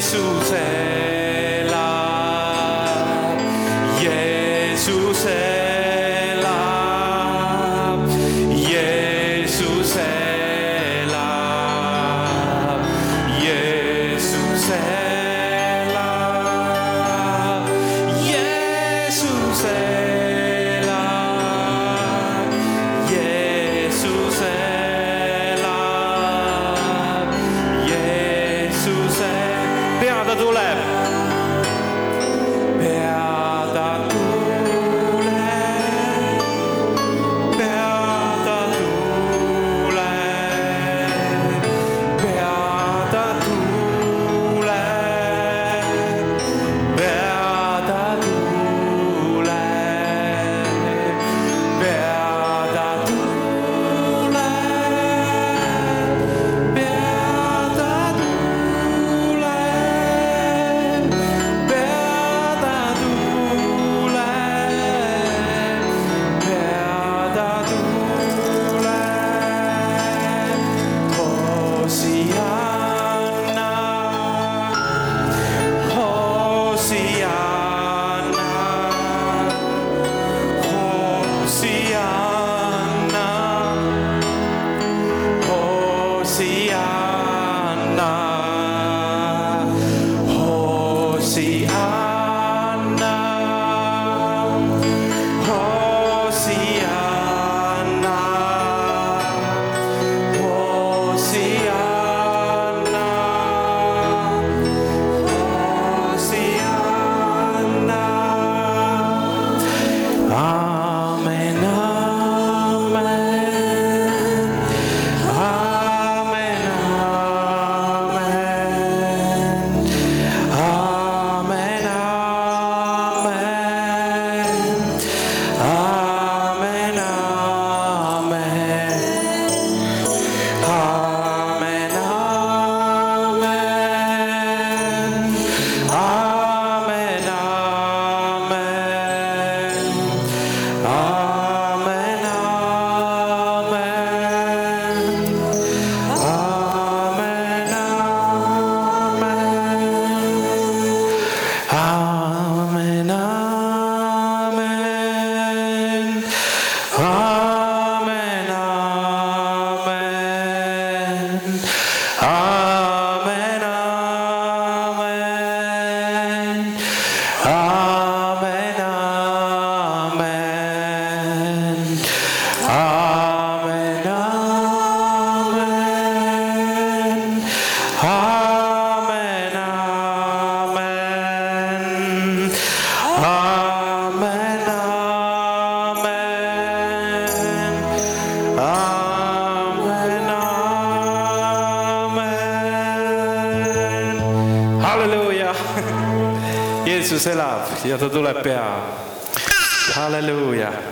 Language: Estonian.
Jesús es. do leve. Jeesus elab ja ta tuleb pea. halleluuja